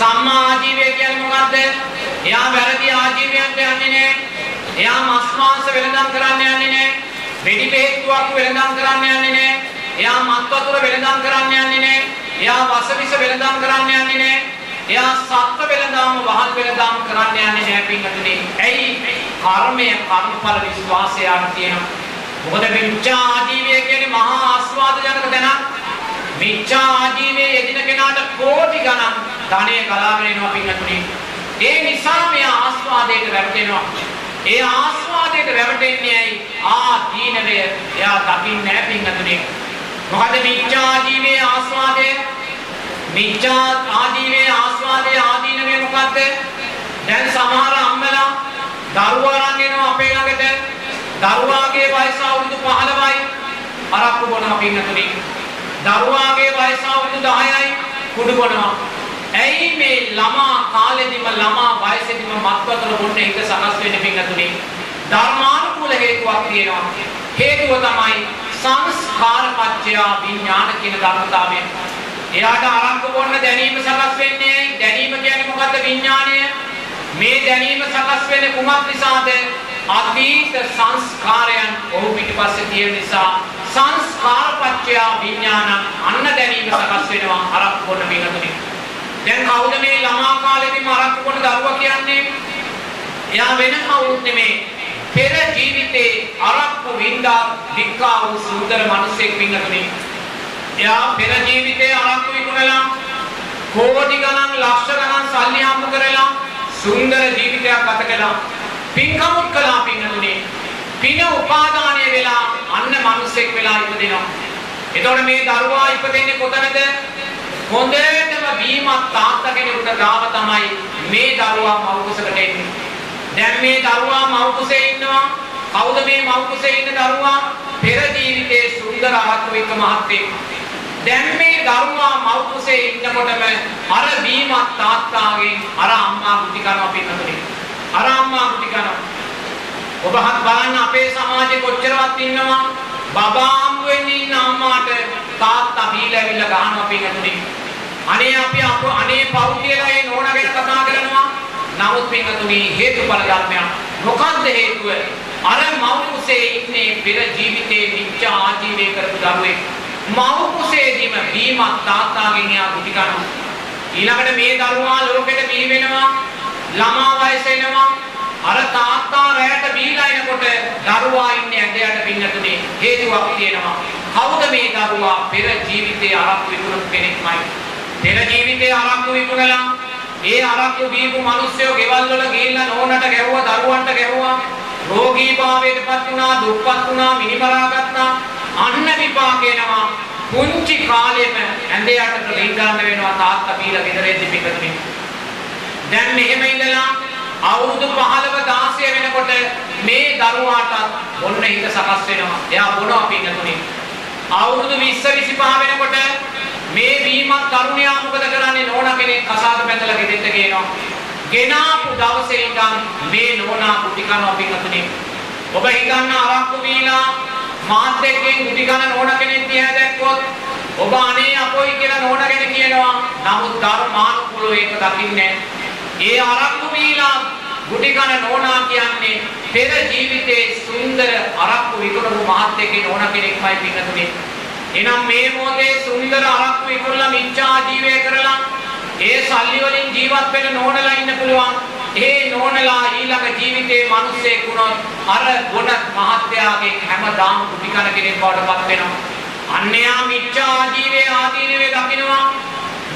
සම්මා ආජීවය කියන්නේ මොකද්ද? එයා වැරදි ආජීවයන්ට යන්නේ නැහැ. එයා මස් මාංශ වෙළඳාම් කරන්න යන්නේ නැහැ. වෙඩි බෙහෙත්තුවක් වෙළඳාම් කරන්න යන්නේ නැහැ. එයා මත් වතුර වෙළඳාම් කරන්න යන්නේ නැහැ. එයා වසවිස වෙළඳාම් කරන්න යන්නේ නැහැ. එයා සත්ත්ව වෙළඳාම වහල් වෙළඳාම් කරන්න යන්නේ නැහැ පින්වතුනි. ඇයි? කර්මය කර්මඵල විශ්වාසයක් තියෙනවා. මොකද මිච්ඡා ආජීවය කියන්නේ මහා ආස්වාද ජනක දැනක්. මිච්ඡා ආජීවයේ යෙදින කෙනාට කෝටි ගණන් ධනෙ ගලාගෙන එනවා පින්වතුනි. ඒ නිසා මෙයා ආස්වාදයට වැටෙනවා. ඒ ආස්වාදයට රැවටෙන්නේ ඇයි? ආ දීනවය එයා දකින්නේ නැහැ පින්වතුනි. මොකද මිච්ඡා ආජීවයේ ආස්වාදය මිච්ඡා ආජීවයේ ආස්වාදයේ ආදීනවය මොකද්ද? දැන් සමහර අම්මලා දරුවා අරන් එනවා අපේ ළඟට. දරුවාගේ වයස අවුරුදු 15යි. අරක්කු බොනවා පින්වතුනි. දරුවාගේ වයස අවුරුදු 10යි කුඩු බොනවා. ඇයි මේ ළමා කාලෙදිම ළමා වයසෙදිම මත්වතුර බොන්න හිත සකස් වෙන්නේ පින්වතුනි? ධර්මානුකූල හේතුවක් තියෙනවා. හේතුව තමයි සංස්කාරපච්චය විඥාන කියන ධර්මතාවය. එයාට අරක්කු බොන්න දැනීම සකස් වෙන්නේ දැනීම කියන්නේ මොකද්ද විඥාණය? මේ දැනීම සකස් වෙන්නේ කුමක් නිසාද? අතීත සංස්කාරයන් ඔහු පිටිපස්සේ තියෙන නිසා සංස්කාරපච්චය විඥාන අන්න දැනීම සකස් වෙනවා අරක්කු බොන්න පින්වතුනි. දැන් කවුද මේ ළමා කාලේදී මරක්කු කොට දරුවා කියන්නේ? එයා වෙන කවුරුත් නෙමේ. පෙර ජීවිතේ අරක්කු වින්දා වික්කා වූ සුන්දර මිනිසෙක් වින්නතුනේ. එයා පෙර ජීවිතේ අරක්කු විකුණලා කෝටි ගණන් ලක්ෂ ගණන් සල්ලි හම්බ කරලා සුන්දර ජීවිතයක් ගත කළා. පින්කමුත් කළා පින්නතුනේ. පින උපාදානය වෙලා අන්න මිනිසෙක් වෙලා ඉපදිනවා. එතකොට මේ දරුවා ඉපදෙන්නේ කොතනද? හොඳටම බීමත් තාත්තා කෙනෙකුට ගාව තමයි මේ දරුවා මව් කුසකට එන්නේ. දැන් මේ දරුවා මව් කුසේ ඉන්නවා. කවුද මේ මව් කුසේ ඉන්න දරුවා? පෙර ජීවිතයේ සුන්දර ආත්මික මහත්තයෙක්. දැන් මේ දරුවා මව් කුසේ ඉන්නකොටම අර බීමත් තාත්තාගෙන් අර අම්මා කුටි කරනවා පින්නතුනේ. අර අම්මා කුටි කරනවා. ඔබහත් බලන්න අපේ සමාජේ කොච්චරවත් ඉන්නවා බබා හම්බ වෙන්නේ ඉන්න අම්මාට තාත්තා බීලා ඇවිල්ලා ගහනවා පින්නතුනේ. අනේ අපි අප අනේ පව් කියලා ඒ නෝනා ගැන කතා කරනවා. නමුත් පින්තුනි හේතුඵල ධර්මයක්. මොකද්ද හේතුව? අර මව් කුසේ ඉන්නේ පෙර ජීවිතේ මිච්ඡා ආජීවය කරපු දරුවෙක්. මව් කුසේදීම බීමත් තාත්තාගෙන් එයා කුටි කනවා. ඊළඟට මේ දරුවා ලෝකෙට බිහි වෙනවා. ළමා වයස එනවා. අර තාත්තා රැයට බීලා එනකොට දරුවා ඉන්නේ ඇඳයට පින්නතුනේ. හේතුවක් තියෙනවා. කවුද මේ දරුවා? පෙර ජීවිතේ අරක් විකුණපු කෙනෙක්මයි. පෙර ජීවිතේ අරක්කු විකුණලා ඒ අරක්කු බීපු මිනිස්සුયો ගෙවල් වල ගිහිල්ලා නෝනට ගැහුවා දරුවන්ට ගැහුවා. රෝගීභාවයටපත් වුණා දුක්පත් වුණා මිනිමරා ගත්තා අන්න විපාකේනවා පුංචි කාලෙම ඇඳේ යටට ලිංගන්න වෙනවා තාත්තා බීලා ගෙදරෙද්දි පිටතුනේ. දැන් මෙහෙම ඉඳලා අවුරුදු 15 16 වෙනකොට මේ දරුවාටත් ඔන්න හිත සකස් වෙනවා එයා බොනවා පිටතුනේ අවුරුදු 20 25 වෙනකොට මේ වීමත් තරුණයා මොකද කරන්නේ නෝනා කෙනෙක් කසාද බැඳලා ගෙදෙට්ට ගේනවා. ගෙනාපු දවසේ ඉඳන් මේ නෝනා කුටි කනවා පිටුනේ. ඔබ හිතන්න අරක්කු වීලා මාත් එක්කෙන් කුටි කන නෝනා කෙනෙක් දිහා දැක්කොත් ඔබ අනේ අපොයි කියලා නෝනා ගැන කියනවා. නමුත් ධර්මානුකූලව ඒක දකින්නේ ඒ අරක්කු වීලා කුටි කන නෝනා කියන්නේ පෙර ජීවිතේ සුන්දර අරක්කු විකුණපු මාත් එක්කේ නෝනා කෙනෙක්මයි පිටුනේ. එනම් මේ මොහොතේ සුන්දර අරක්කු විකුණලා මිච්ඡා ජීවය කරලා ඒ සල්ලි වලින් ජීවත් වෙන නෝනලා ඉන්න පුළුවන්. ඒ නෝනලා ඊළඟ ජීවිතේ මිනිස්සෙක් වුණොත් අර ගුණ මහත්යාගේ හැමදාම කුටිකන කෙනෙක් බවට පත් වෙනවා. අන්‍යයා මිච්ඡා ජීවේ ආදීනවේ දකින්නවා.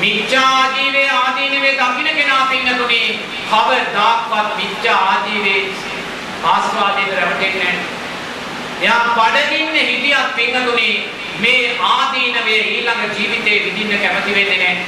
මිච්ඡා ජීවේ ආදීනවේ දකින්න කෙනා පින්නතුනේ කවදාක්වත් මිච්ඡා ආජීවේ ආස්වාදයට රැවටෙන්නේ නැහැ. එයා බඩගින්න හිටියත් පින්නතුනේ මේ ආදීනවේ ඊළඟ ජීවිතේ විඳින්න කැමති වෙන්නේ නැහැ.